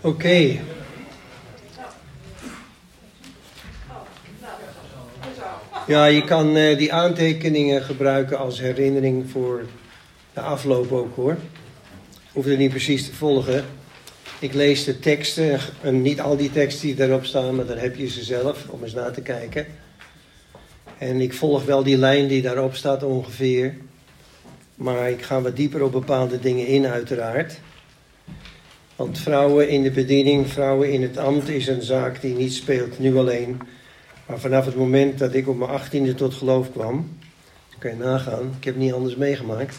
Oké. Ja, je kan uh, die aantekeningen gebruiken als herinnering voor de afloop ook hoor. Hoef het niet precies te volgen. Ik lees de teksten, en niet al die teksten die daarop staan, maar dan heb je ze zelf om eens na te kijken. En ik volg wel die lijn die daarop staat ongeveer. Maar ik ga wat dieper op bepaalde dingen in, uiteraard. Want vrouwen in de bediening, vrouwen in het ambt is een zaak die niet speelt nu alleen. Maar vanaf het moment dat ik op mijn achttiende tot geloof kwam, kan je nagaan, ik heb niet anders meegemaakt.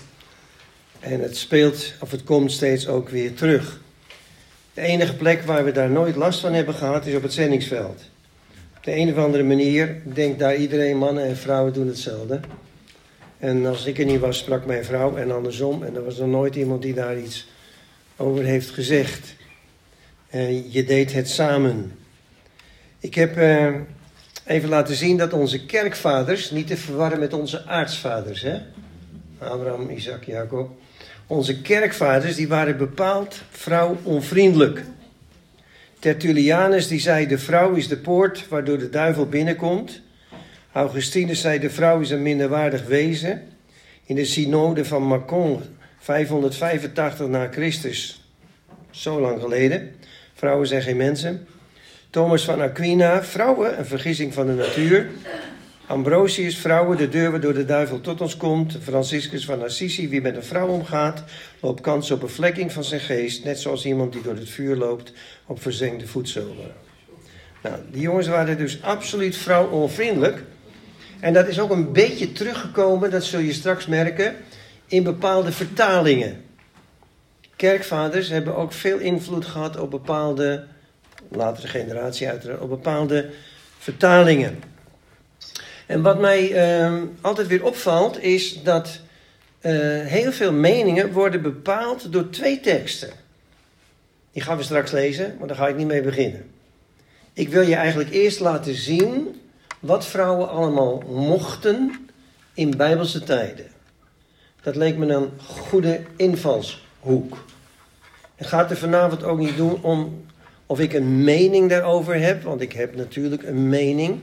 En het speelt, of het komt steeds ook weer terug. De enige plek waar we daar nooit last van hebben gehad is op het zendingsveld. Op de een of andere manier denkt daar iedereen, mannen en vrouwen doen hetzelfde. En als ik er niet was, sprak mijn vrouw en andersom. En er was nog nooit iemand die daar iets over heeft gezegd. En je deed het samen. Ik heb uh, even laten zien dat onze kerkvaders, niet te verwarren met onze aartsvaders, hè? Abraham, Isaac, Jacob. Onze kerkvaders, die waren bepaald vrouwonvriendelijk. Tertullianus die zei, de vrouw is de poort waardoor de duivel binnenkomt. Augustinus zei, de vrouw is een minderwaardig wezen. In de synode van Macon 585 na Christus, zo lang geleden. Vrouwen zijn geen mensen. Thomas van Aquina, vrouwen, een vergissing van de natuur. Ambrosius, vrouwen, de deur waardoor de duivel tot ons komt. Franciscus van Assisi, wie met een vrouw omgaat, loopt kans op bevlekking van zijn geest. Net zoals iemand die door het vuur loopt op verzengde voetzolen. Nou, die jongens waren dus absoluut vrouwonvriendelijk. En dat is ook een beetje teruggekomen, dat zul je straks merken, in bepaalde vertalingen. Kerkvaders hebben ook veel invloed gehad op bepaalde, latere generatie uiteraard, op bepaalde vertalingen. En wat mij uh, altijd weer opvalt is dat uh, heel veel meningen worden bepaald door twee teksten. Die gaan we straks lezen, maar daar ga ik niet mee beginnen. Ik wil je eigenlijk eerst laten zien wat vrouwen allemaal mochten in bijbelse tijden. Dat leek me een goede invalshoek. Het gaat er vanavond ook niet doen om of ik een mening daarover heb, want ik heb natuurlijk een mening.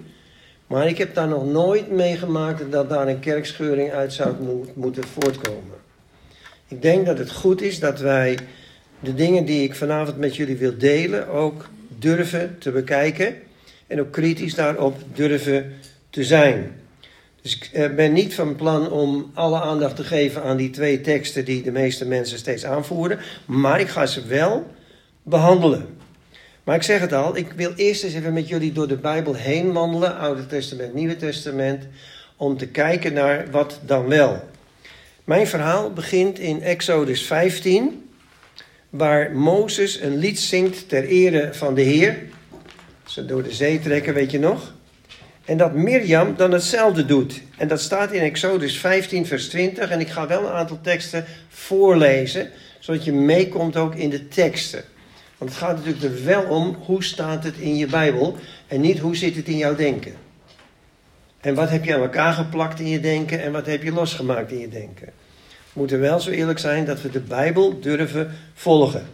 Maar ik heb daar nog nooit meegemaakt dat daar een kerkscheuring uit zou moeten voortkomen. Ik denk dat het goed is dat wij de dingen die ik vanavond met jullie wil delen ook durven te bekijken en ook kritisch daarop durven te zijn. Dus ik eh, ben niet van plan om alle aandacht te geven aan die twee teksten die de meeste mensen steeds aanvoeren, maar ik ga ze wel behandelen. Maar ik zeg het al, ik wil eerst eens even met jullie door de Bijbel heen wandelen, Oude Testament, Nieuwe Testament, om te kijken naar wat dan wel. Mijn verhaal begint in Exodus 15, waar Mozes een lied zingt ter ere van de Heer. Ze door de zee trekken, weet je nog? En dat Mirjam dan hetzelfde doet. En dat staat in Exodus 15, vers 20. En ik ga wel een aantal teksten voorlezen, zodat je meekomt ook in de teksten. Want het gaat natuurlijk er wel om hoe staat het in je Bijbel en niet hoe zit het in jouw denken. En wat heb je aan elkaar geplakt in je denken en wat heb je losgemaakt in je denken. We moeten wel zo eerlijk zijn dat we de Bijbel durven volgen.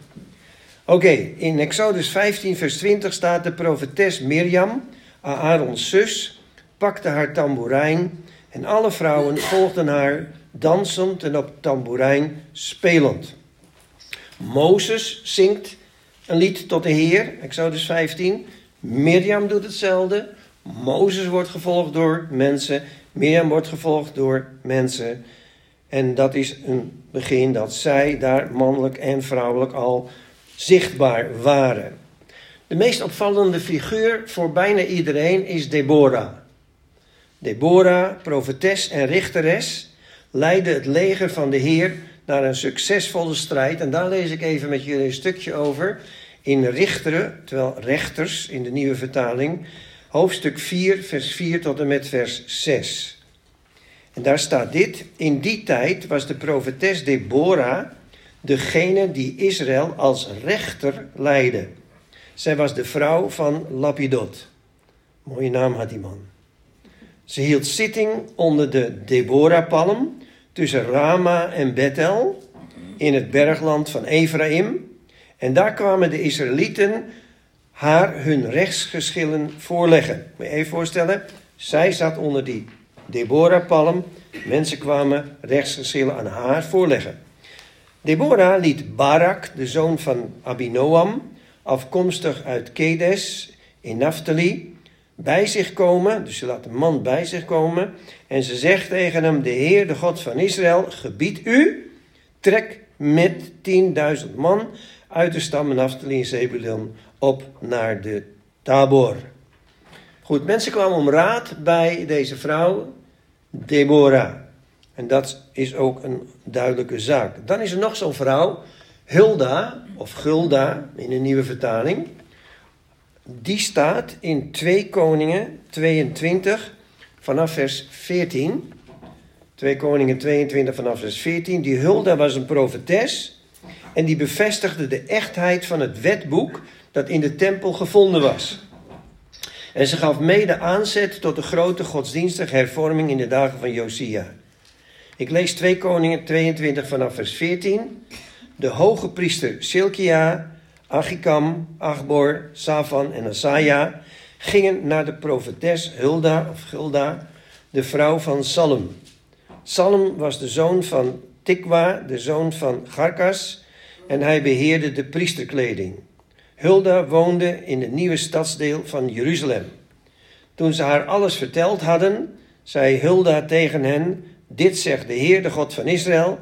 Oké, in Exodus 15, vers 20 staat de profetes Mirjam, Aarons zus, pakte haar tamboerijn en alle vrouwen volgden haar dansend en op tamboerijn spelend. Mozes zingt een lied tot de Heer, Exodus 15. Mirjam doet hetzelfde. Mozes wordt gevolgd door mensen. Mirjam wordt gevolgd door mensen. En dat is een begin dat zij daar mannelijk en vrouwelijk al zichtbaar waren. De meest opvallende figuur voor bijna iedereen is Deborah. Deborah, profetes en richteres, leidde het leger van de Heer naar een succesvolle strijd. En daar lees ik even met jullie een stukje over. In Richteren, terwijl rechters in de nieuwe vertaling, hoofdstuk 4, vers 4 tot en met vers 6. En daar staat dit: In die tijd was de profetes Deborah degene die Israël als rechter leidde. Zij was de vrouw van Lapidot. Mooie naam had die man. Ze hield zitting onder de Deborah-palm tussen Rama en Bethel in het bergland van Ephraim. En daar kwamen de Israëlieten haar hun rechtsgeschillen voorleggen. Moet je even voorstellen, zij zat onder die Deborah-palm. Mensen kwamen rechtsgeschillen aan haar voorleggen. Deborah liet Barak, de zoon van Abinoam, afkomstig uit Kedes in Naphtali, bij zich komen. Dus ze laat een man bij zich komen. En ze zegt tegen hem: De Heer, de God van Israël, gebiedt u, trek met 10.000 man uit de stammen Naphtali en Zebulon op naar de Tabor. Goed, mensen kwamen om raad bij deze vrouw, Deborah. En dat is ook een duidelijke zaak. Dan is er nog zo'n vrouw, Hulda, of Gulda in een nieuwe vertaling. Die staat in 2 Koningen 22 vanaf vers 14. 2 Koningen 22 vanaf vers 14. Die Hulda was een profetes en die bevestigde de echtheid van het wetboek dat in de tempel gevonden was. En ze gaf mede aanzet tot de grote godsdienstige hervorming in de dagen van Josia. Ik lees 2 Koningen 22 vanaf vers 14. De hoge priester Silkia, Achikam, Achbor, Safan en Asaja gingen naar de profetes Hulda of Gulda, de vrouw van Salem. Salem was de zoon van Tikwa, de zoon van Garkas, en hij beheerde de priesterkleding. Hulda woonde in het nieuwe stadsdeel van Jeruzalem. Toen ze haar alles verteld hadden, zei Hulda tegen hen: Dit zegt de Heer, de God van Israël.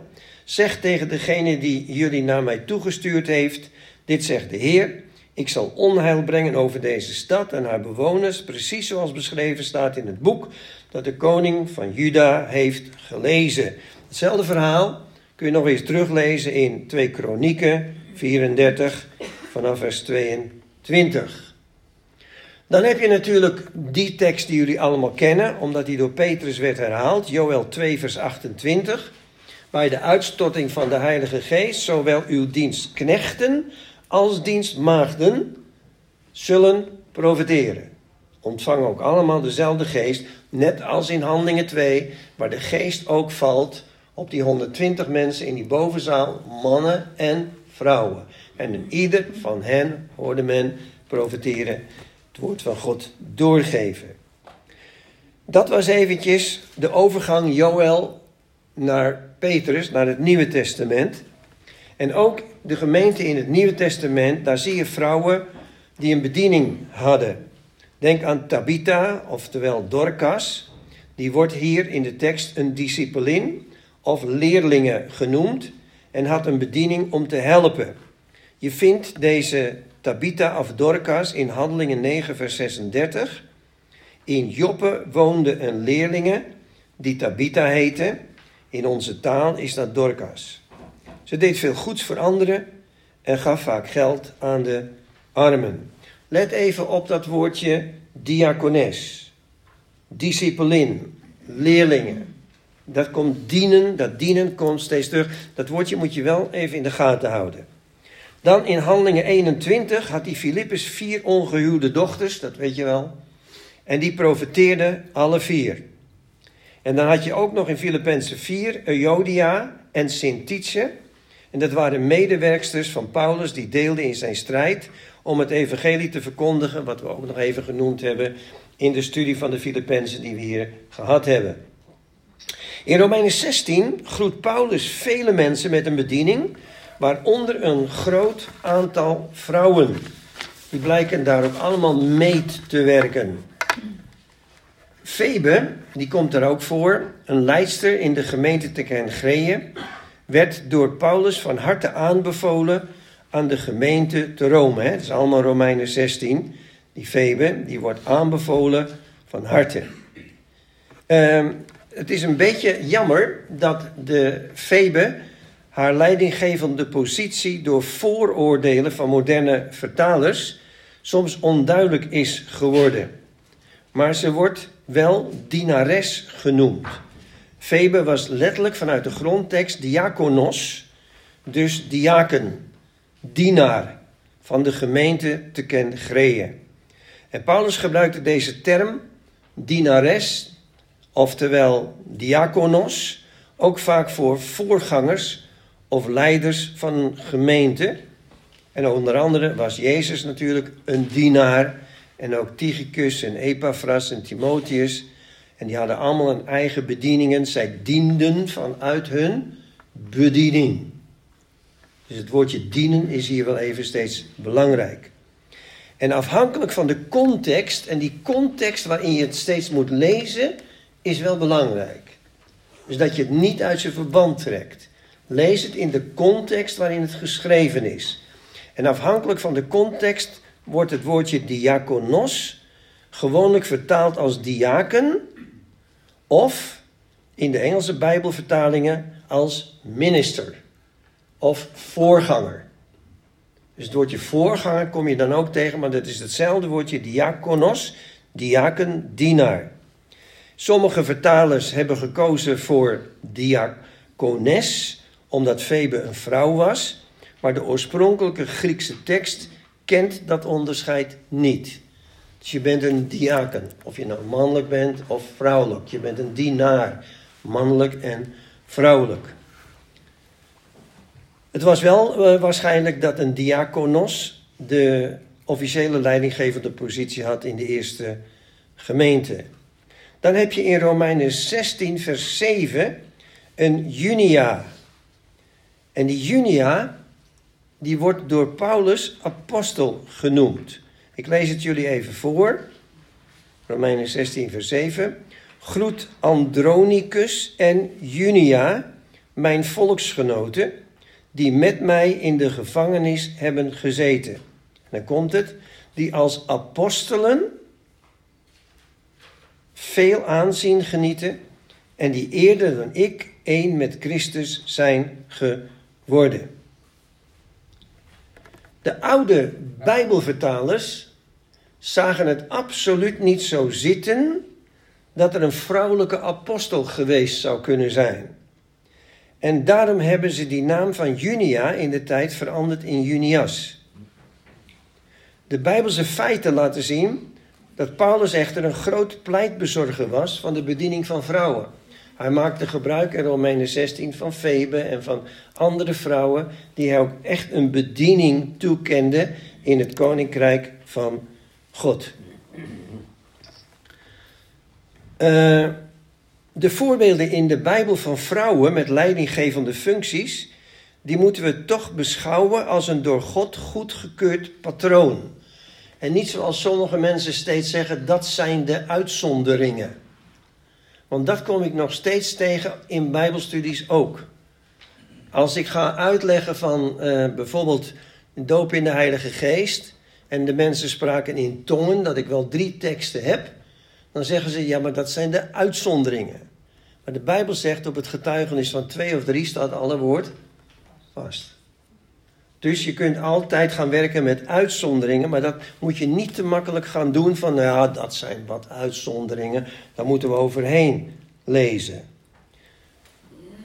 Zeg tegen degene die jullie naar mij toegestuurd heeft: Dit zegt de Heer. Ik zal onheil brengen over deze stad en haar bewoners, precies zoals beschreven staat in het boek dat de koning van Juda heeft gelezen. Hetzelfde verhaal kun je nog eens teruglezen in 2 Kronieken 34 vanaf vers 22. Dan heb je natuurlijk die tekst die jullie allemaal kennen, omdat die door Petrus werd herhaald, Joel 2 vers 28. Bij de uitstorting van de Heilige Geest, zowel uw dienstknechten als dienstmaagden zullen profiteren. Ontvangen ook allemaal dezelfde geest, net als in Handelingen 2, waar de geest ook valt op die 120 mensen in die bovenzaal, mannen en vrouwen. En in ieder van hen hoorde men profiteren, het woord van God doorgeven. Dat was eventjes de overgang Joël naar Petrus, naar het Nieuwe Testament. En ook de gemeente in het Nieuwe Testament, daar zie je vrouwen die een bediening hadden. Denk aan Tabitha, oftewel Dorcas. Die wordt hier in de tekst een discipelin of leerlinge genoemd en had een bediening om te helpen. Je vindt deze Tabitha of Dorcas in Handelingen 9, vers 36. In Joppe woonde een leerlinge die Tabitha heette. In onze taal is dat Dorcas. Ze deed veel goeds voor anderen en gaf vaak geld aan de armen. Let even op dat woordje diakones, discipelin, leerlingen. Dat komt dienen, dat dienen komt steeds terug. Dat woordje moet je wel even in de gaten houden. Dan in Handelingen 21 had die Filippus vier ongehuwde dochters, dat weet je wel. En die profeteerden alle vier. En dan had je ook nog in Filippenzen 4 Euodia en Sintice. En dat waren medewerksters van Paulus die deelden in zijn strijd om het evangelie te verkondigen, wat we ook nog even genoemd hebben in de studie van de Filippenzen die we hier gehad hebben. In Romeinen 16 groet Paulus vele mensen met een bediening, waaronder een groot aantal vrouwen. Die blijken daarop allemaal mee te werken. Febe, die komt er ook voor, een leidster in de gemeente te Kengreeën, werd door Paulus van harte aanbevolen aan de gemeente te Rome. Het is allemaal Romeinen 16. Die Febe, die wordt aanbevolen van harte. Um, het is een beetje jammer dat de Febe haar leidinggevende positie door vooroordelen van moderne vertalers soms onduidelijk is geworden. Maar ze wordt wel dienares genoemd. Febe was letterlijk vanuit de grondtekst diakonos, dus diaken, dienaar van de gemeente te Kengreeën. En Paulus gebruikte deze term, dienares, oftewel diakonos, ook vaak voor voorgangers of leiders van een gemeente. En onder andere was Jezus natuurlijk een dienaar. En ook Tychicus en Epaphras en Timotheus. En die hadden allemaal een eigen bedieningen. Zij dienden vanuit hun bediening. Dus het woordje dienen is hier wel even steeds belangrijk. En afhankelijk van de context, en die context waarin je het steeds moet lezen, is wel belangrijk. Dus dat je het niet uit zijn verband trekt. Lees het in de context waarin het geschreven is. En afhankelijk van de context wordt het woordje diakonos gewoonlijk vertaald als diaken of in de Engelse Bijbelvertalingen als minister of voorganger. Dus het woordje voorganger kom je dan ook tegen, maar dat is hetzelfde woordje diakonos, diaken, dienaar. Sommige vertalers hebben gekozen voor diakones, omdat Febe een vrouw was, maar de oorspronkelijke Griekse tekst kent dat onderscheid niet. Dus je bent een diaken, of je nou mannelijk bent of vrouwelijk. Je bent een dienaar, mannelijk en vrouwelijk. Het was wel uh, waarschijnlijk dat een diakonos de officiële leidinggevende positie had in de eerste gemeente. Dan heb je in Romeinen 16, vers 7 een junia. En die junia, die wordt door Paulus apostel genoemd. Ik lees het jullie even voor. Romeinen 16, vers 7. Groet Andronicus en Junia, mijn volksgenoten die met mij in de gevangenis hebben gezeten. En dan komt het, die als apostelen veel aanzien genieten en die eerder dan ik één met Christus zijn geworden. De oude Bijbelvertalers zagen het absoluut niet zo zitten dat er een vrouwelijke apostel geweest zou kunnen zijn. En daarom hebben ze die naam van Junia in de tijd veranderd in Junias. De Bijbelse feiten laten zien dat Paulus echter een groot pleitbezorger was van de bediening van vrouwen. Hij maakte gebruik in Romeinen 16 van Febe en van andere vrouwen die hij ook echt een bediening toekende in het koninkrijk van God. Uh, de voorbeelden in de Bijbel van vrouwen met leidinggevende functies, die moeten we toch beschouwen als een door God goedgekeurd patroon. En niet zoals sommige mensen steeds zeggen, dat zijn de uitzonderingen. Want dat kom ik nog steeds tegen in Bijbelstudies ook. Als ik ga uitleggen van uh, bijvoorbeeld doop in de Heilige Geest en de mensen spraken in tongen, dat ik wel drie teksten heb, dan zeggen ze ja, maar dat zijn de uitzonderingen. Maar de Bijbel zegt op het getuigenis van twee of drie staat alle woord vast. Dus je kunt altijd gaan werken met uitzonderingen, maar dat moet je niet te makkelijk gaan doen van, nou ja, dat zijn wat uitzonderingen, daar moeten we overheen lezen.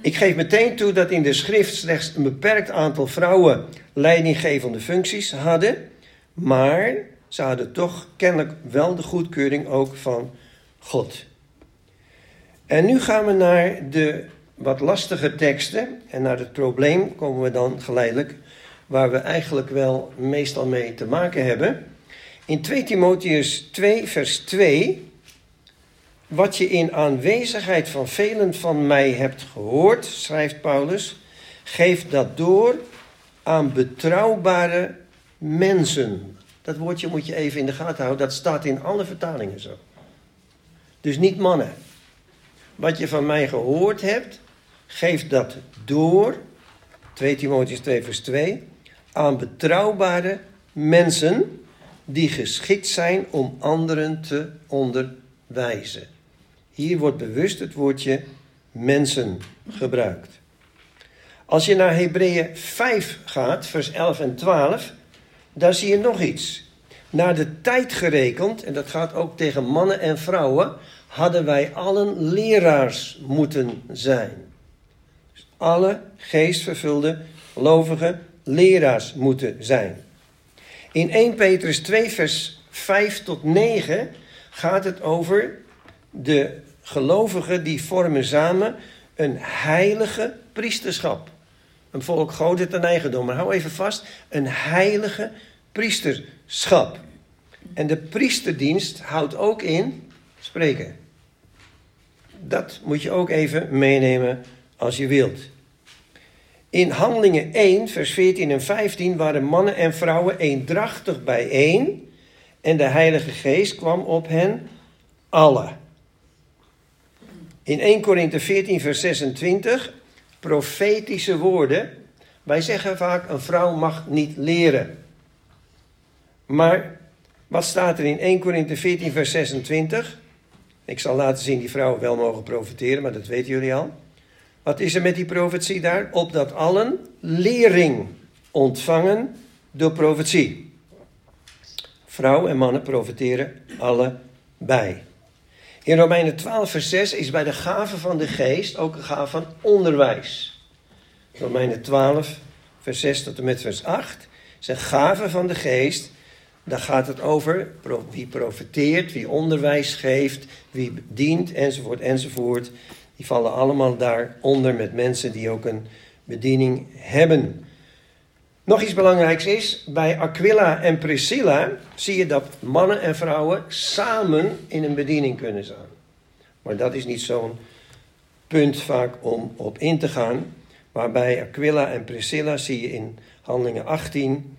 Ik geef meteen toe dat in de schrift slechts een beperkt aantal vrouwen leidinggevende functies hadden, maar ze hadden toch kennelijk wel de goedkeuring ook van God. En nu gaan we naar de wat lastige teksten. En naar het probleem komen we dan geleidelijk, waar we eigenlijk wel meestal mee te maken hebben. In 2 Timotheus 2, vers 2. Wat je in aanwezigheid van velen van mij hebt gehoord, schrijft Paulus, geef dat door aan betrouwbare mensen. Dat woordje moet je even in de gaten houden, dat staat in alle vertalingen zo. Dus niet mannen wat je van mij gehoord hebt, geef dat door, 2 Timotheus 2 vers 2, aan betrouwbare mensen die geschikt zijn om anderen te onderwijzen. Hier wordt bewust het woordje mensen gebruikt. Als je naar Hebreeën 5 gaat, vers 11 en 12, daar zie je nog iets. Naar de tijd gerekend, en dat gaat ook tegen mannen en vrouwen, hadden wij allen leraars moeten zijn. Dus alle geestvervulde gelovige leraars moeten zijn. In 1 Petrus 2, vers 5 tot 9 gaat het over de gelovigen die vormen samen een heilige priesterschap. Een volk goot het eigendom. Maar hou even vast, een heilige priesterschap. En de priesterdienst houdt ook in spreken. Dat moet je ook even meenemen als je wilt. In Handelingen 1, vers 14 en 15 waren mannen en vrouwen eendrachtig bijeen. En de Heilige Geest kwam op hen allen. In 1 Korinthe 14, vers 26, profetische woorden. Wij zeggen vaak: een vrouw mag niet leren. Maar wat staat er in 1 Korinthe 14, vers 26? Ik zal laten zien die vrouwen wel mogen profiteren, maar dat weten jullie al. Wat is er met die profetie daar? Opdat allen lering ontvangen door profetie. Vrouwen en mannen profiteren allebei. In Romeinen 12, vers 6 is bij de gave van de geest ook een gave van onderwijs. Romeinen 12, vers 6 tot en met vers 8 is een van de geest. Daar gaat het over wie profeteert, wie onderwijs geeft, wie dient, enzovoort, enzovoort. Die vallen allemaal daaronder met mensen die ook een bediening hebben. Nog iets belangrijks is, bij Aquila en Priscilla zie je dat mannen en vrouwen samen in een bediening kunnen zijn. Maar dat is niet zo'n punt vaak om op in te gaan. Maar bij Aquila en Priscilla zie je in Handelingen 18,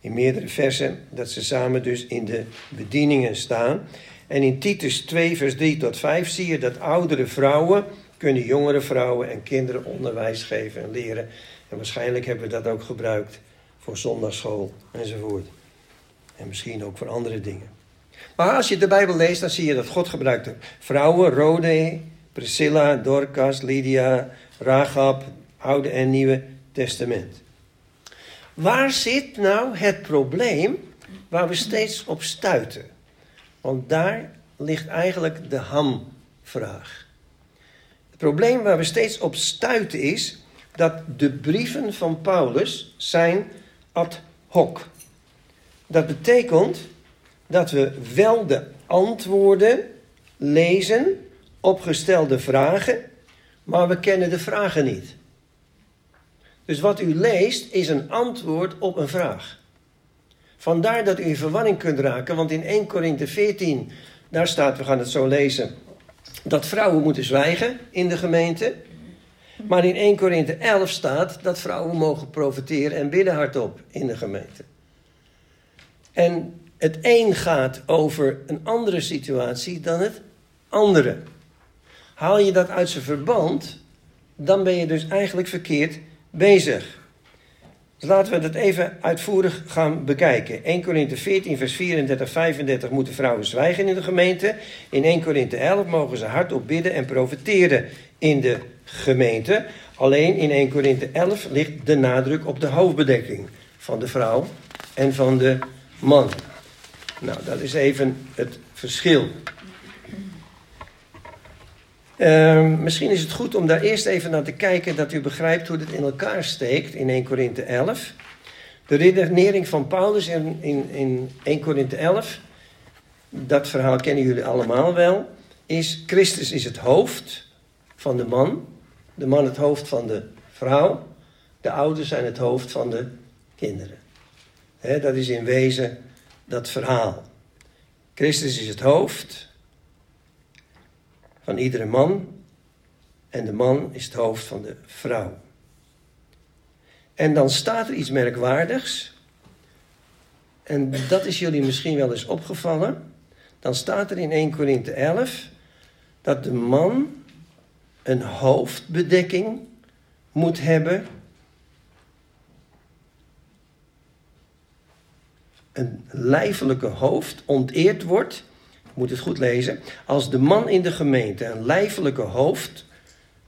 in meerdere versen, dat ze samen dus in de bedieningen staan. En in Titus 2, vers 3 tot 5 zie je dat oudere vrouwen kunnen jongere vrouwen en kinderen onderwijs geven en leren. En waarschijnlijk hebben we dat ook gebruikt voor zondagschool enzovoort. En misschien ook voor andere dingen. Maar als je de Bijbel leest, dan zie je dat God gebruikte vrouwen, Rode, Priscilla, Dorcas, Lydia, Rahab, Oude en Nieuwe Testament. Waar zit nou het probleem waar we steeds op stuiten? Want daar ligt eigenlijk de hamvraag. Het probleem waar we steeds op stuiten is dat de brieven van Paulus zijn ad hoc. Dat betekent dat we wel de antwoorden lezen op gestelde vragen, maar we kennen de vragen niet. Dus wat u leest is een antwoord op een vraag. Vandaar dat u in verwarring kunt raken, want in 1 Korinthe 14, daar staat, we gaan het zo lezen, dat vrouwen moeten zwijgen in de gemeente. Maar in 1 Korinthe 11 staat dat vrouwen mogen profiteren en bidden hardop in de gemeente. En het een gaat over een andere situatie dan het andere. Haal je dat uit zijn verband, dan ben je dus eigenlijk verkeerd bezig. Dus laten we dat even uitvoerig gaan bekijken. 1 Korinthe 14, vers 34, 35 moeten vrouwen zwijgen in de gemeente. In 1 Korinthe 11 mogen ze hardop bidden en profiteren in de gemeente. Alleen in 1 Korinthe 11 ligt de nadruk op de hoofdbedekking van de vrouw en van de man. Nou, dat is even het verschil. Uh, misschien is het goed om daar eerst even naar te kijken dat u begrijpt hoe dit in elkaar steekt in 1 Korinthe 11. De redenering van Paulus in, in, in 1 Korinthe 11, dat verhaal kennen jullie allemaal wel, is Christus is het hoofd van de man, de man het hoofd van de vrouw, de ouders zijn het hoofd van de kinderen. Dat is in wezen dat verhaal. Christus is het hoofd, van iedere man en de man is het hoofd van de vrouw. En dan staat er iets merkwaardigs. En dat is jullie misschien wel eens opgevallen. Dan staat er in 1 Korinthe 11 dat de man een hoofdbedekking moet hebben. Een lijfelijke hoofd onteerd wordt moet het goed lezen. Als de man in de gemeente een lijfelijke hoofd,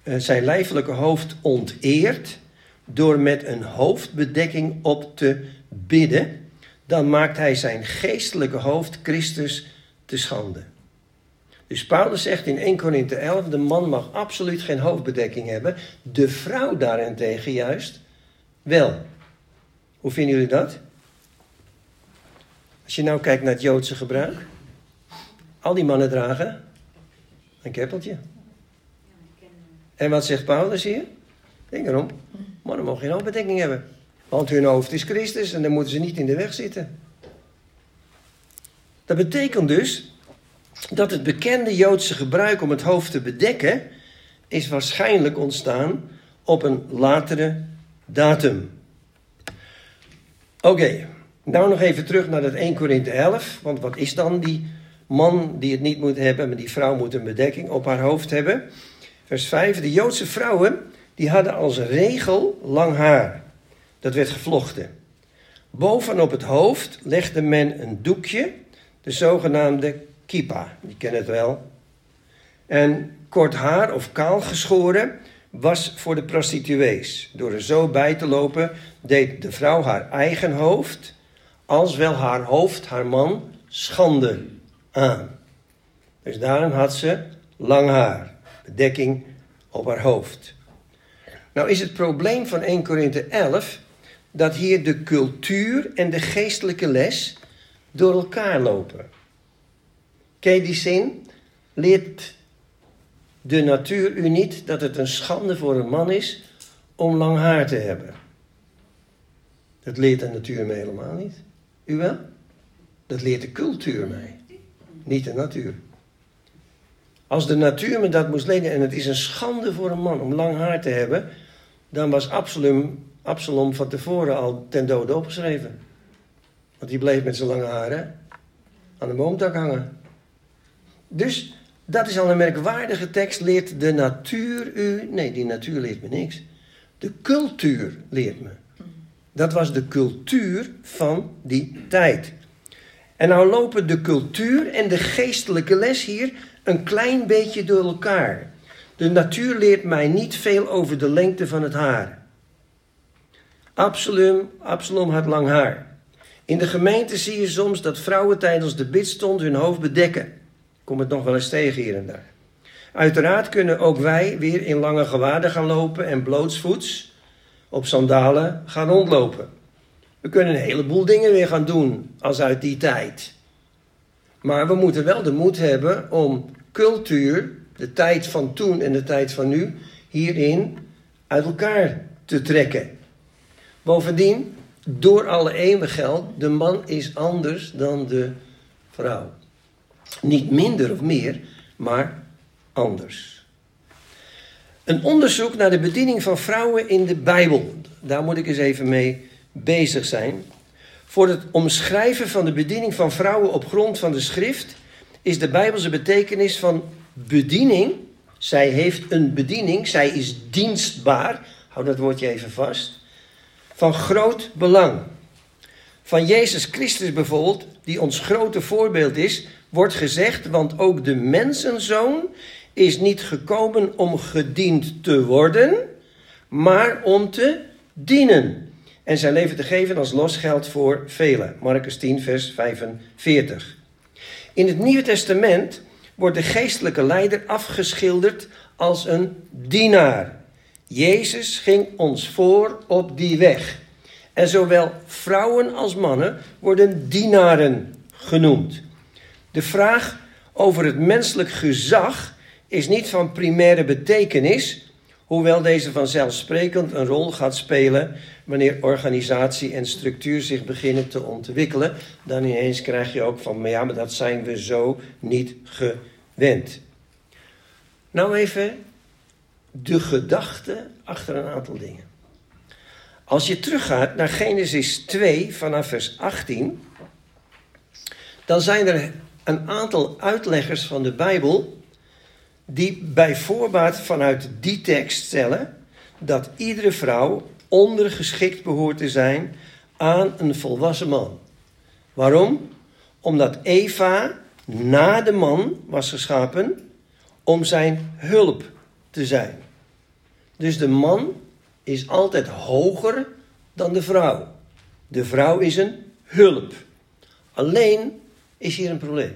eh, zijn lijfelijke hoofd onteert door met een hoofdbedekking op te bidden, dan maakt hij zijn geestelijke hoofd Christus te schande. Dus Paulus zegt in 1 Korinthe 11, de man mag absoluut geen hoofdbedekking hebben, de vrouw daarentegen juist wel. Hoe vinden jullie dat? Als je nou kijkt naar het Joodse gebruik. Al die mannen dragen een keppeltje. En wat zegt Paulus hier? Denk erom. Mannen mogen geen hoofdbedekking hebben. Want hun hoofd is Christus en dan moeten ze niet in de weg zitten. Dat betekent dus dat het bekende Joodse gebruik om het hoofd te bedekken is waarschijnlijk ontstaan op een latere datum. Oké, nou nog even terug naar dat 1 Korinthe 11. Want wat is dan die man die het niet moet hebben, maar die vrouw moet een bedekking op haar hoofd hebben? Vers 5. De Joodse vrouwen die hadden als regel lang haar. Dat werd gevlochten. Bovenop het hoofd legde men een doekje, de zogenaamde kippa. Je kent het wel. En kort haar of kaal geschoren was voor de prostituees. Door er zo bij te lopen deed de vrouw haar eigen hoofd, als wel haar hoofd haar man, schande Dus daarom had ze lang haar, bedekking op haar hoofd. Nou is het probleem van 1 Korinthe 11 dat hier de cultuur en de geestelijke les door elkaar lopen. Ken je die zin? Leert de natuur u niet dat het een schande voor een man is om lang haar te hebben? Dat leert de natuur me helemaal niet. U wel? Dat leert de cultuur mij, niet de natuur. Als de natuur me dat moest leren en het is een schande voor een man om lang haar te hebben, dan was Absalom, Absalom van tevoren al ten dode opgeschreven. Want die bleef met zijn lange haren aan de boomtak hangen. Dus dat is al een merkwaardige tekst. Leert de natuur u. Nee, die natuur leert me niks. De cultuur leert me. Dat was de cultuur van die tijd. En nou lopen de cultuur en de geestelijke les hier een klein beetje door elkaar. De natuur leert mij niet veel over de lengte van het haar. Absalom, Absalom had lang haar. In de gemeente zie je soms dat vrouwen tijdens de bidstond hun hoofd bedekken. Kom het nog wel eens tegen hier en daar. Uiteraard kunnen ook wij weer in lange gewaden gaan lopen en blootsvoets op sandalen gaan rondlopen. We kunnen een heleboel dingen weer gaan doen als uit die tijd. Maar we moeten wel de moed hebben om cultuur, de tijd van toen en de tijd van nu, hierin uit elkaar te trekken. Bovendien, door alle eeuwen geldt, de man is anders dan de vrouw. Niet minder of meer, maar anders. Een onderzoek naar de bediening van vrouwen in de Bijbel. Daar moet ik eens even mee bezig zijn. Voor het omschrijven van de bediening van vrouwen op grond van de schrift is de Bijbelse betekenis van bediening. Zij heeft een bediening, zij is dienstbaar. Hou dat woordje even vast. Van groot belang. Van Jezus Christus bijvoorbeeld, die ons grote voorbeeld is, wordt gezegd, want ook de mensenzoon is niet gekomen om gediend te worden, maar om te dienen. En zijn leven te geven als losgeld voor velen. Marcus 10, vers 45. In het Nieuwe Testament wordt de geestelijke leider afgeschilderd als een dienaar. Jezus ging ons voor op die weg. En zowel vrouwen als mannen worden dienaren genoemd. De vraag over het menselijk gezag is niet van primaire betekenis, hoewel deze vanzelfsprekend een rol gaat spelen wanneer organisatie en structuur zich beginnen te ontwikkelen. Dan ineens krijg je ook van, maar ja, maar dat zijn we zo niet gewend. Nou even de gedachte achter een aantal dingen. Als je teruggaat naar Genesis 2 vanaf vers 18, dan zijn er een aantal uitleggers van de Bijbel die bij voorbaat vanuit die tekst stellen dat iedere vrouw ondergeschikt behoort te zijn aan een volwassen man. Waarom? Omdat Eva na de man was geschapen om zijn hulp te zijn. Dus de man is altijd hoger dan de vrouw. De vrouw is een hulp. Alleen is hier een probleem.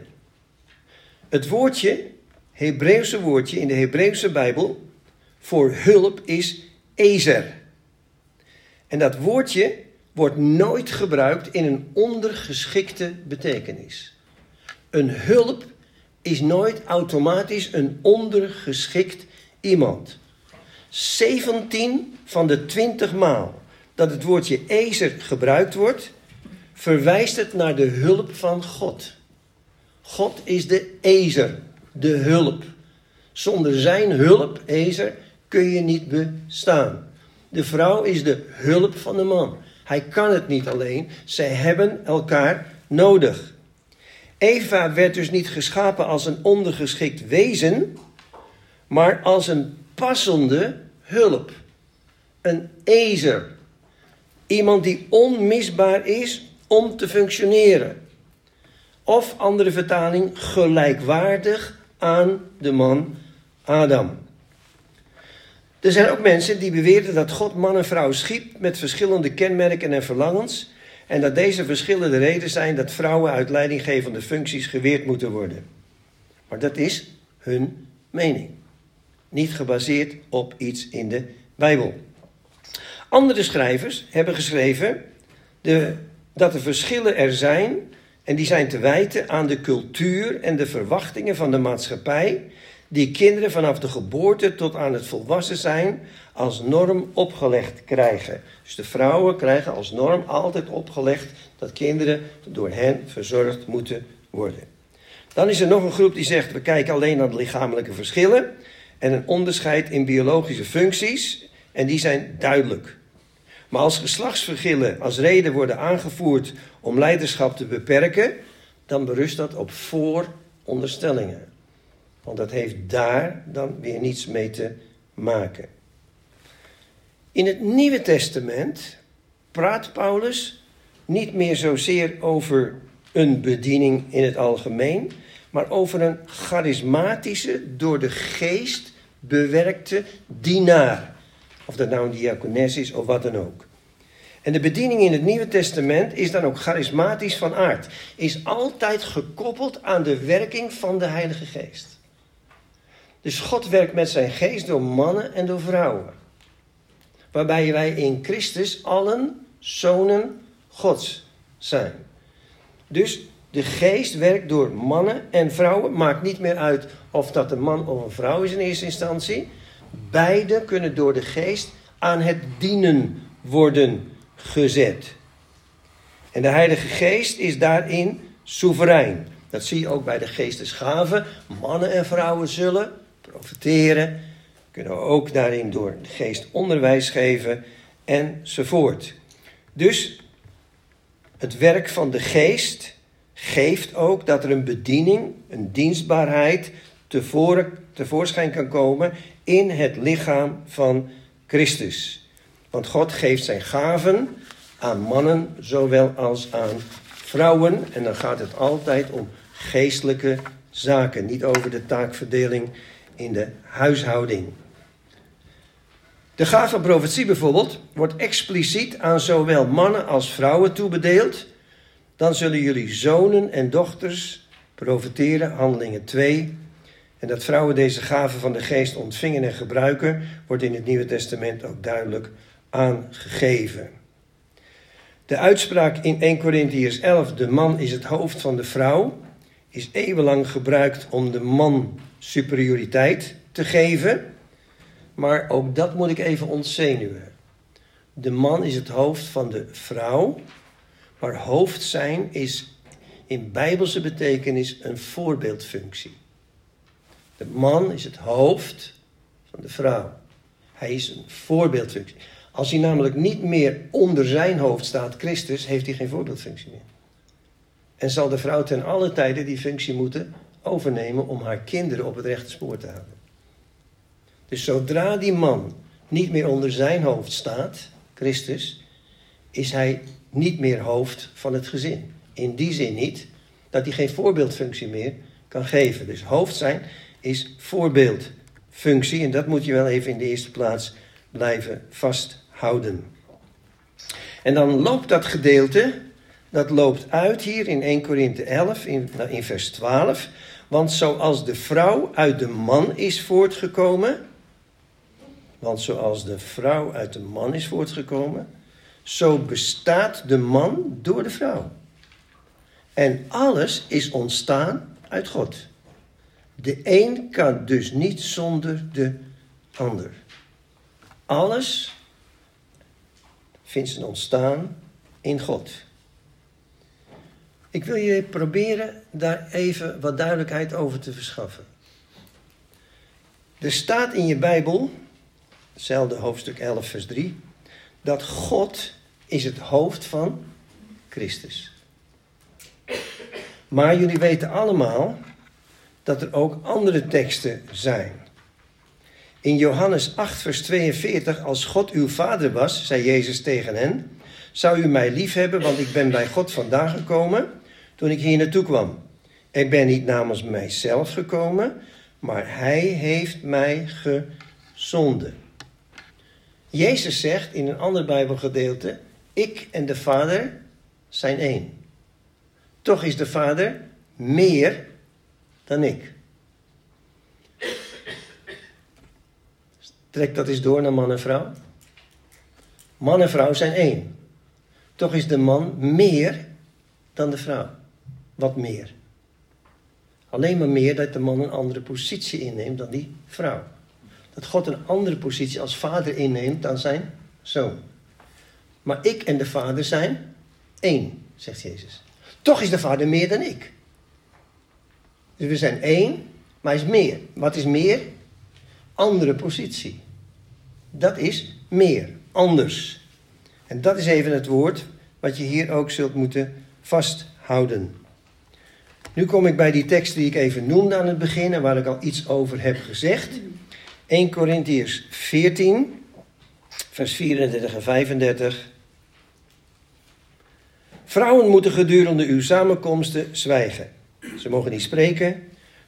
Het woordje, Hebreeuwse woordje in de Hebreeuwse Bijbel voor hulp is ezer. En dat woordje wordt nooit gebruikt in een ondergeschikte betekenis. Een hulp is nooit automatisch een ondergeschikt iemand. 17 van de 20 maal dat het woordje ezer gebruikt wordt, verwijst het naar de hulp van God. God is de ezer, de hulp. Zonder zijn hulp, ezer, kun je niet bestaan. De vrouw is de hulp van de man. Hij kan het niet alleen. Zij hebben elkaar nodig. Eva werd dus niet geschapen als een ondergeschikt wezen, maar als een passende hulp. Een ezer. Iemand die onmisbaar is om te functioneren. Of andere vertaling, gelijkwaardig aan de man Adam. Er zijn ook mensen die beweren dat God man en vrouw schiep met verschillende kenmerken en verlangens. En dat deze verschillen de reden zijn dat vrouwen uit leidinggevende functies geweerd moeten worden. Maar dat is hun mening. Niet gebaseerd op iets in de Bijbel. Andere schrijvers hebben geschreven de, dat de verschillen er zijn en die zijn te wijten aan de cultuur en de verwachtingen van de maatschappij die kinderen vanaf de geboorte tot aan het volwassen zijn als norm opgelegd krijgen. Dus de vrouwen krijgen als norm altijd opgelegd dat kinderen door hen verzorgd moeten worden. Dan is er nog een groep die zegt we kijken alleen naar de lichamelijke verschillen en een onderscheid in biologische functies en die zijn duidelijk. Maar als geslachtsverschillen als reden worden aangevoerd om leiderschap te beperken, dan berust dat op vooronderstellingen. Want dat heeft daar dan weer niets mee te maken. In het Nieuwe Testament praat Paulus niet meer zozeer over een bediening in het algemeen, maar over een charismatische, door de geest bewerkte dienaar. Of dat nou een diakones is of wat dan ook. En de bediening in het Nieuwe Testament is dan ook charismatisch van aard. Is altijd gekoppeld aan de werking van de Heilige Geest. Dus God werkt met zijn geest door mannen en door vrouwen. Waarbij wij in Christus allen zonen Gods zijn. Dus de geest werkt door mannen en vrouwen. Maakt niet meer uit of dat een man of een vrouw is in eerste instantie. Beide kunnen door de geest aan het dienen worden gezet. En de Heilige Geest is daarin soeverein. Dat zie je ook bij de geestesgaven. Mannen en vrouwen zullen profiteren. Kunnen ook daarin door de geest onderwijs geven enzovoort. Dus het werk van de geest geeft ook dat er een bediening, een dienstbaarheid tevoorschijn kan komen in het lichaam van Christus. Want God geeft zijn gaven aan mannen zowel als aan vrouwen. En dan gaat het altijd om geestelijke zaken, niet over de taakverdeling in de huishouding. De gave profetie bijvoorbeeld wordt expliciet aan zowel mannen als vrouwen toebedeeld. Dan zullen jullie zonen en dochters profiteren, handelingen 2. En dat vrouwen deze gave van de geest ontvingen en gebruiken, wordt in het Nieuwe Testament ook duidelijk aangegeven. De uitspraak in 1 Corinthiërs 11, de man is het hoofd van de vrouw, is eeuwenlang gebruikt om de man superioriteit te geven. Maar ook dat moet ik even ontzenuwen. De man is het hoofd van de vrouw, maar hoofd zijn is in bijbelse betekenis een voorbeeldfunctie. De man is het hoofd van de vrouw. Hij is een voorbeeldfunctie. Als hij namelijk niet meer onder zijn hoofd staat, Christus, heeft hij geen voorbeeldfunctie meer. En zal de vrouw ten alle tijde die functie moeten overnemen om haar kinderen op het rechte spoor te houden. Dus zodra die man niet meer onder zijn hoofd staat, Christus, is hij niet meer hoofd van het gezin. In die zin niet dat hij geen voorbeeldfunctie meer kan geven. Dus hoofd zijn is voorbeeldfunctie en dat moet je wel even in de eerste plaats blijven vasthouden. En dan loopt dat gedeelte, dat loopt uit hier in 1 Korinthe 11, in, nou, in vers 12. Want zoals de vrouw uit de man is voortgekomen, want zoals de vrouw uit de man is voortgekomen, zo bestaat de man door de vrouw. En alles is ontstaan uit God. De een kan dus niet zonder de ander. Alles vindt zijn ontstaan in God. Ik wil je proberen daar even wat duidelijkheid over te verschaffen. Er staat in je Bijbel, hetzelfde hoofdstuk 11, vers 3, dat God is het hoofd van Christus. Maar jullie weten allemaal dat er ook andere teksten zijn. In Johannes 8, vers 42, als God uw vader was, zei Jezus tegen hen, zou u mij lief hebben, want ik ben bij God vandaan gekomen toen ik hier naartoe kwam. Ik ben niet namens mijzelf gekomen, maar hij heeft mij gezonden. Jezus zegt in een ander Bijbelgedeelte: Ik en de Vader zijn één. Toch is de Vader meer dan ik. Trek dat eens door naar man en vrouw. Man en vrouw zijn één. Toch is de man meer dan de vrouw. Wat meer? Alleen maar meer dat de man een andere positie inneemt dan die vrouw. Dat God een andere positie als vader inneemt dan zijn zoon. Maar ik en de vader zijn één, zegt Jezus. Toch is de vader meer dan ik. Dus we zijn één, maar hij is meer. Wat is meer? Andere positie. Dat is meer, anders. En dat is even het woord wat je hier ook zult moeten vasthouden. Nu kom ik bij die tekst die ik even noemde aan het begin en waar ik al iets over heb gezegd. 1 Corinthiërs 14, vers 34 en 35. Vrouwen moeten gedurende uw samenkomsten zwijgen. Ze mogen niet spreken,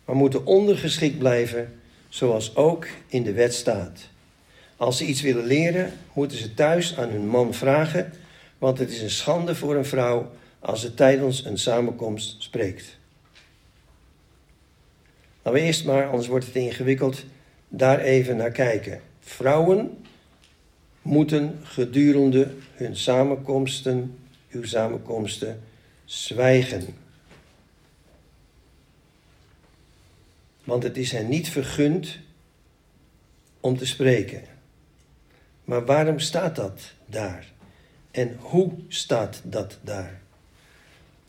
maar moeten ondergeschikt blijven, zoals ook in de wet staat. Als ze iets willen leren, moeten ze thuis aan hun man vragen, want het is een schande voor een vrouw als ze tijdens een samenkomst spreekt. Laten we eerst maar, anders wordt het ingewikkeld, daar even naar kijken. Vrouwen moeten gedurende hun samenkomsten, uw samenkomsten, zwijgen. Want het is hen niet vergund om te spreken. Maar waarom staat dat daar? En hoe staat dat daar?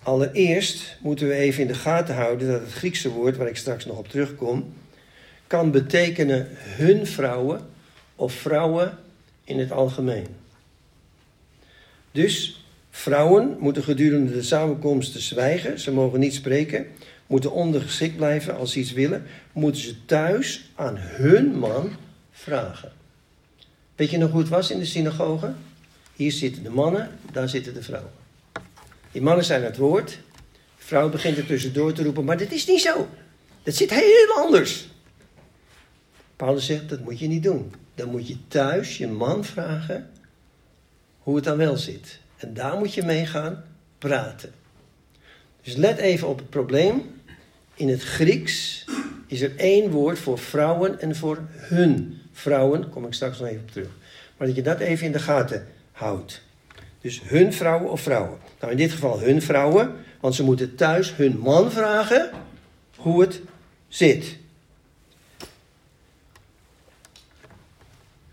Allereerst moeten we even in de gaten houden dat het Griekse woord, waar ik straks nog op terugkom, kan betekenen hun vrouwen of vrouwen in het algemeen. Dus vrouwen moeten gedurende de samenkomsten zwijgen, ze mogen niet spreken, moeten ondergeschikt blijven als ze iets willen, moeten ze thuis aan hun man vragen. Weet je nog hoe het was in de synagoge? Hier zitten de mannen, daar zitten de vrouwen. Die mannen zijn het woord. De vrouw begint er tussendoor te roepen, maar dat is niet zo. Dat zit heel anders. Paulus zegt, dat moet je niet doen. Dan moet je thuis je man vragen hoe het dan wel zit. En daar moet je mee gaan praten. Dus let even op het probleem. In het Grieks is er één woord voor vrouwen en voor hun vrouwen. Kom ik straks nog even op terug. Maar dat je dat even in de gaten houdt. Dus hun vrouwen of vrouwen. Nou, in dit geval hun vrouwen, want ze moeten thuis hun man vragen hoe het zit.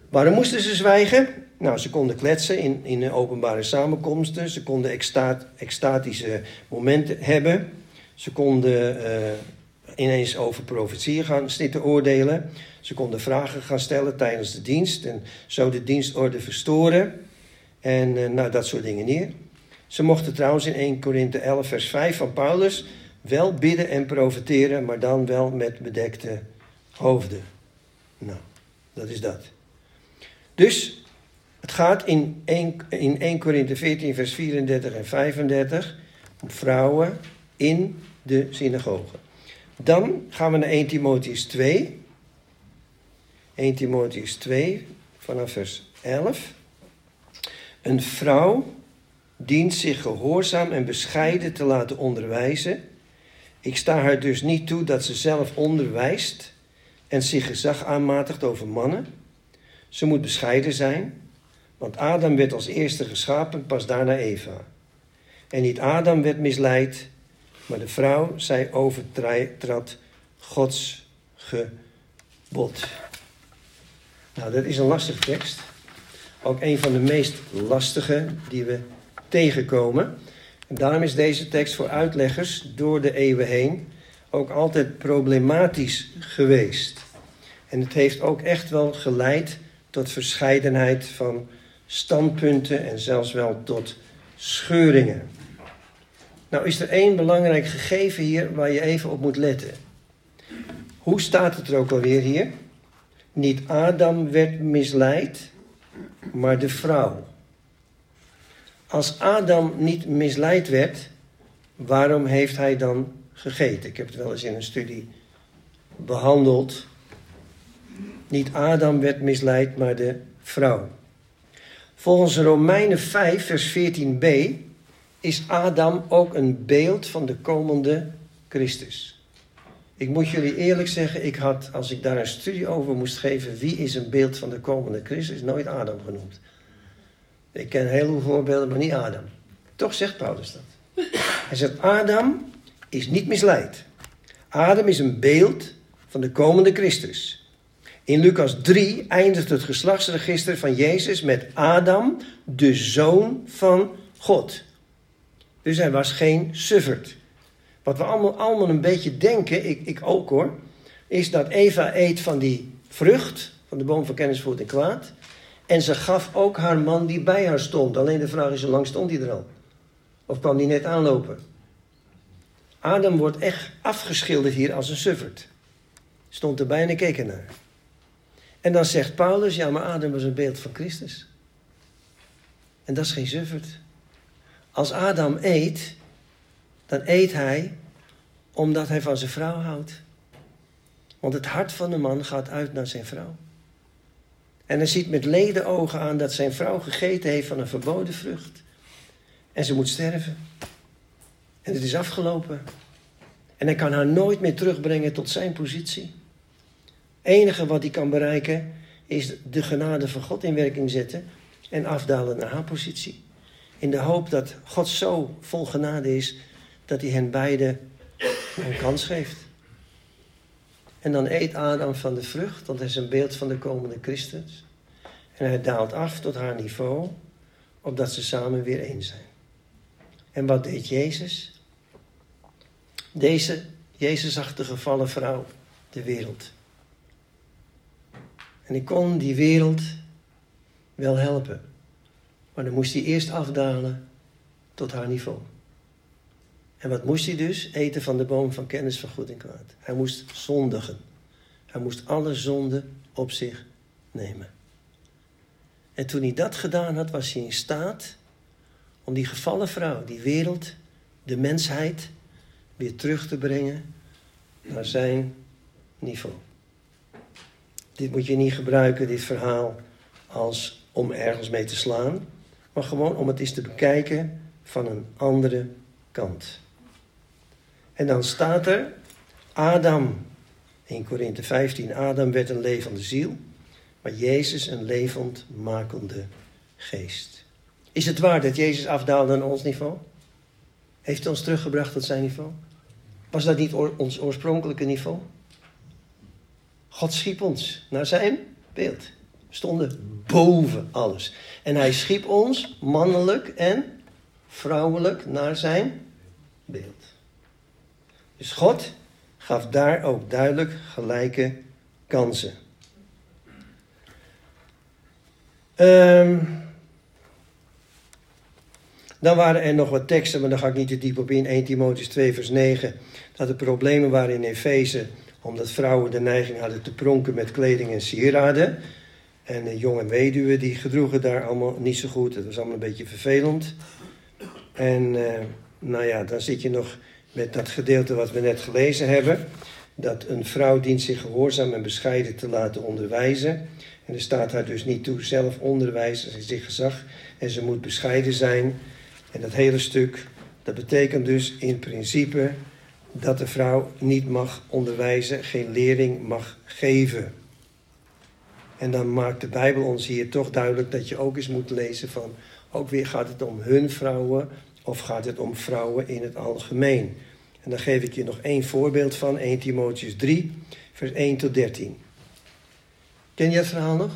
Waarom moesten ze zwijgen? Nou, ze konden kletsen in, in openbare samenkomsten. Ze konden extatische momenten hebben. Ze konden uh, ineens over profetieën gaan zitten oordelen. Ze konden vragen gaan stellen tijdens de dienst en zo de dienstorde verstoren. En uh, nou, dat soort dingen neer. Ze mochten trouwens in 1 Korinthe 11, vers 5 van Paulus wel bidden en profeteren, maar dan wel met bedekte hoofden. Nou, dat is dat. Dus het gaat in 1, in 1 Korinthe 14, vers 34 en 35 om vrouwen in de synagoge. Dan gaan we naar 1 Timotheus 2. 1 Timotheus 2, vanaf vers 11. Een vrouw dient zich gehoorzaam en bescheiden te laten onderwijzen. Ik sta haar dus niet toe dat ze zelf onderwijst en zich gezag aanmatigt over mannen. Ze moet bescheiden zijn, want Adam werd als eerste geschapen, pas daarna Eva. En niet Adam werd misleid, maar de vrouw, zij overtrad Gods gebod. Nou, dat is een lastige tekst. Ook een van de meest lastige die we tegenkomen. En daarom is deze tekst voor uitleggers door de eeuwen heen ook altijd problematisch geweest. En het heeft ook echt wel geleid tot verscheidenheid van standpunten en zelfs wel tot scheuringen. Nou is er één belangrijk gegeven hier waar je even op moet letten. Hoe staat het er ook alweer hier? Niet Adam werd misleid, maar de vrouw. Als Adam niet misleid werd, waarom heeft hij dan gegeten? Ik heb het wel eens in een studie behandeld. Niet Adam werd misleid, maar de vrouw. Volgens Romeinen 5, vers 14b is Adam ook een beeld van de komende Christus. Ik moet jullie eerlijk zeggen, ik had, als ik daar een studie over moest geven, wie is een beeld van de komende Christus, nooit Adam genoemd. Ik ken heel veel voorbeelden, maar niet Adam. Toch zegt Paulus dat. Hij zegt, Adam is niet misleid. Adam is een beeld van de komende Christus. In Lucas 3 eindigt het geslachtsregister van Jezus met Adam, de zoon van God. Dus hij was geen sufferd. Wat we allemaal, allemaal een beetje denken, ik, ik ook hoor, is dat Eva eet van die vrucht, van de boom van kennis voor en kwaad. En ze gaf ook haar man die bij haar stond. Alleen de vraag is, hoe lang stond hij er al? Of kwam die net aanlopen? Adam wordt echt afgeschilderd hier als een sufferd. Stond erbij en ik keek ernaar. En dan zegt Paulus, ja, maar Adam was een beeld van Christus. En dat is geen sufferd. Als Adam eet, dan eet hij omdat hij van zijn vrouw houdt. Want het hart van de man gaat uit naar zijn vrouw. En hij ziet met leden ogen aan dat zijn vrouw gegeten heeft van een verboden vrucht. En ze moet sterven. En het is afgelopen. En hij kan haar nooit meer terugbrengen tot zijn positie enige wat hij kan bereiken is de genade van God in werking zetten en afdalen naar haar positie. In de hoop dat God zo vol genade is dat hij hen beiden een kans geeft. En dan eet Adam van de vrucht, want hij is een beeld van de komende Christus. En hij daalt af tot haar niveau, opdat ze samen weer één zijn. En wat deed Jezus? Deze, Jezus zag de gevallen vrouw, de wereld. En ik kon die wereld wel helpen. Maar dan moest hij eerst afdalen tot haar niveau. En wat moest hij dus? Eten van de boom van kennis van goed en kwaad. Hij moest zondigen. Hij moest alle zonden op zich nemen. En toen hij dat gedaan had, was hij in staat om die gevallen vrouw, die wereld, de mensheid, weer terug te brengen naar zijn niveau. Dit moet je niet gebruiken, dit verhaal, als om ergens mee te slaan, maar gewoon om het eens te bekijken van een andere kant. En dan staat er, Adam, in Korinthe 15, Adam werd een levende ziel, maar Jezus een levend makende geest. Is het waar dat Jezus afdaalde naar ons niveau? Heeft hij ons teruggebracht tot zijn niveau? Was dat niet ons oorspronkelijke niveau? God schiep ons naar zijn beeld. Stonden boven alles. En hij schiep ons mannelijk en vrouwelijk naar zijn beeld. Dus God gaf daar ook duidelijk gelijke kansen. Um, dan waren er nog wat teksten, maar daar ga ik niet te diep op in. 1 Timotheus 2 vers 9. Dat er problemen waren in Efeze omdat vrouwen de neiging hadden te pronken met kleding en sieraden. En jonge weduwen die gedroegen daar allemaal niet zo goed. Het was allemaal een beetje vervelend. En uh, nou ja, dan zit je nog met dat gedeelte wat we net gelezen hebben. Dat een vrouw dient zich gehoorzaam en bescheiden te laten onderwijzen. En er staat haar dus niet toe zelf onderwijzen, ze zich gezag. En ze moet bescheiden zijn. En dat hele stuk, dat betekent dus in principe dat de vrouw niet mag onderwijzen, geen lering mag geven. En dan maakt de Bijbel ons hier toch duidelijk dat je ook eens moet lezen van, ook weer gaat het om hun vrouwen of gaat het om vrouwen in het algemeen. En dan geef ik je nog één voorbeeld van, 1 Timotheus 3, vers 1 tot 13. Ken je het verhaal nog?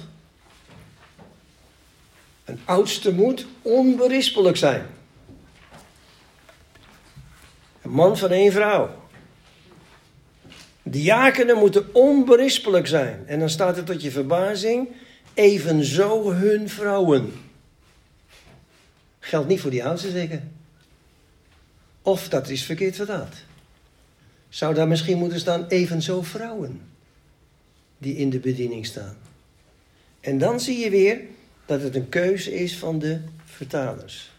Een oudste moet onberispelijk zijn. Een man van één vrouw. Diakenen moeten onberispelijk zijn. En dan staat er tot je verbazing, evenzo hun vrouwen. Geldt niet voor die oudste zeker. Of dat is verkeerd vertaald. Zou daar misschien moeten staan evenzo vrouwen die in de bediening staan. En dan zie je weer dat het een keuze is van de vertalers.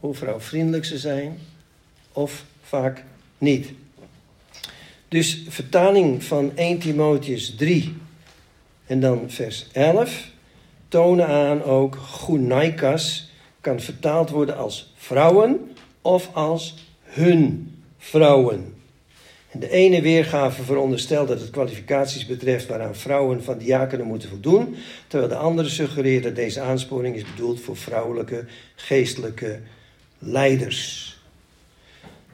Hoe vrouwvriendelijk ze zijn of vaak niet. Dus vertaling van 1 Timotheus 3 en dan vers 11 tonen aan ook Gunaikas kan vertaald worden als vrouwen of als hun vrouwen. En de ene weergave veronderstelt dat het kwalificaties betreft waaraan vrouwen van diakenen moeten voldoen, terwijl de andere suggereert dat deze aansporing is bedoeld voor vrouwelijke geestelijke leiders.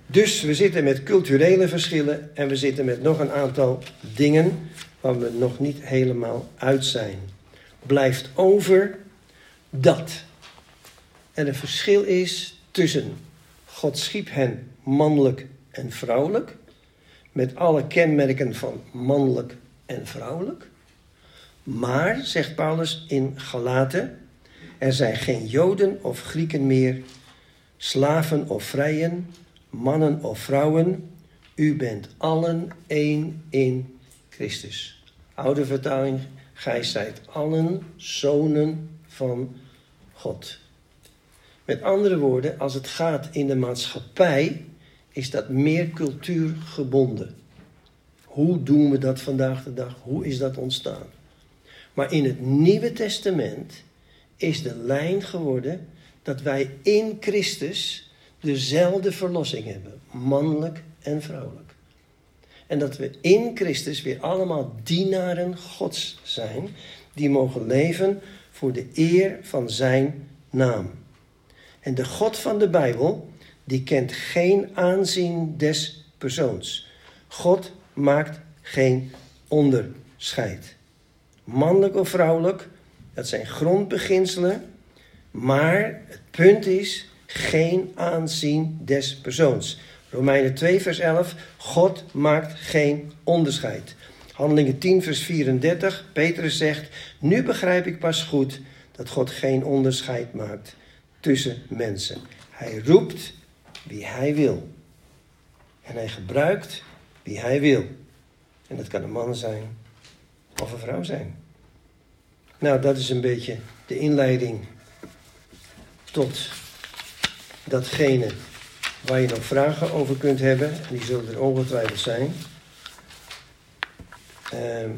Dus we zitten met culturele verschillen en we zitten met nog een aantal dingen waar we nog niet helemaal uit zijn. Blijft over dat er een verschil is tussen God schiep hen mannelijk en vrouwelijk, met alle kenmerken van mannelijk en vrouwelijk. Maar, zegt Paulus in Galaten, er zijn geen Joden of Grieken meer, slaven of vrijen, mannen of vrouwen, u bent allen één in Christus. Oude vertaling, gij zijt allen zonen van God. Met andere woorden, als het gaat in de maatschappij, is dat meer cultuurgebonden. Hoe doen we dat vandaag de dag? Hoe is dat ontstaan? Maar in het Nieuwe Testament is de lijn geworden dat wij in Christus dezelfde verlossing hebben, mannelijk en vrouwelijk. En dat we in Christus weer allemaal dienaren Gods zijn, die mogen leven voor de eer van Zijn naam. En de God van de Bijbel, die kent geen aanzien des persoons. God maakt geen onderscheid. Mannelijk of vrouwelijk, dat zijn grondbeginselen. Maar het punt is, geen aanzien des persoons. Romeinen 2, vers 11. God maakt geen onderscheid. Handelingen 10, vers 34. Petrus zegt: Nu begrijp ik pas goed dat God geen onderscheid maakt tussen mensen. Hij roept wie hij wil. En hij gebruikt wie hij wil. En dat kan een man zijn of een vrouw zijn. Nou, dat is een beetje de inleiding tot datgene waar je nog vragen over kunt hebben. En die zullen er ongetwijfeld zijn. Uh,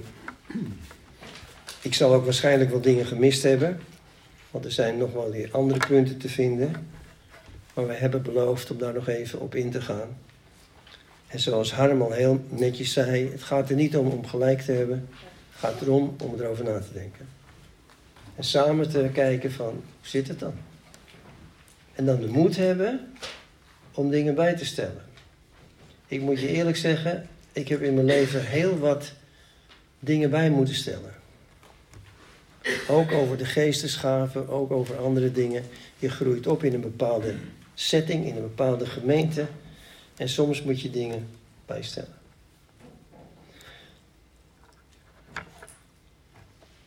ik zal ook waarschijnlijk wel dingen gemist hebben. Want er zijn nog wel weer andere punten te vinden. Maar we hebben beloofd om daar nog even op in te gaan. En zoals Harm al heel netjes zei, het gaat er niet om om gelijk te hebben. Het gaat erom om erover na te denken. En samen te kijken van, hoe zit het dan? En dan de moed hebben om dingen bij te stellen. Ik moet je eerlijk zeggen, ik heb in mijn leven heel wat dingen bij moeten stellen. Ook over de geestesgaven, ook over andere dingen. Je groeit op in een bepaalde setting, in een bepaalde gemeente. En soms moet je dingen bijstellen.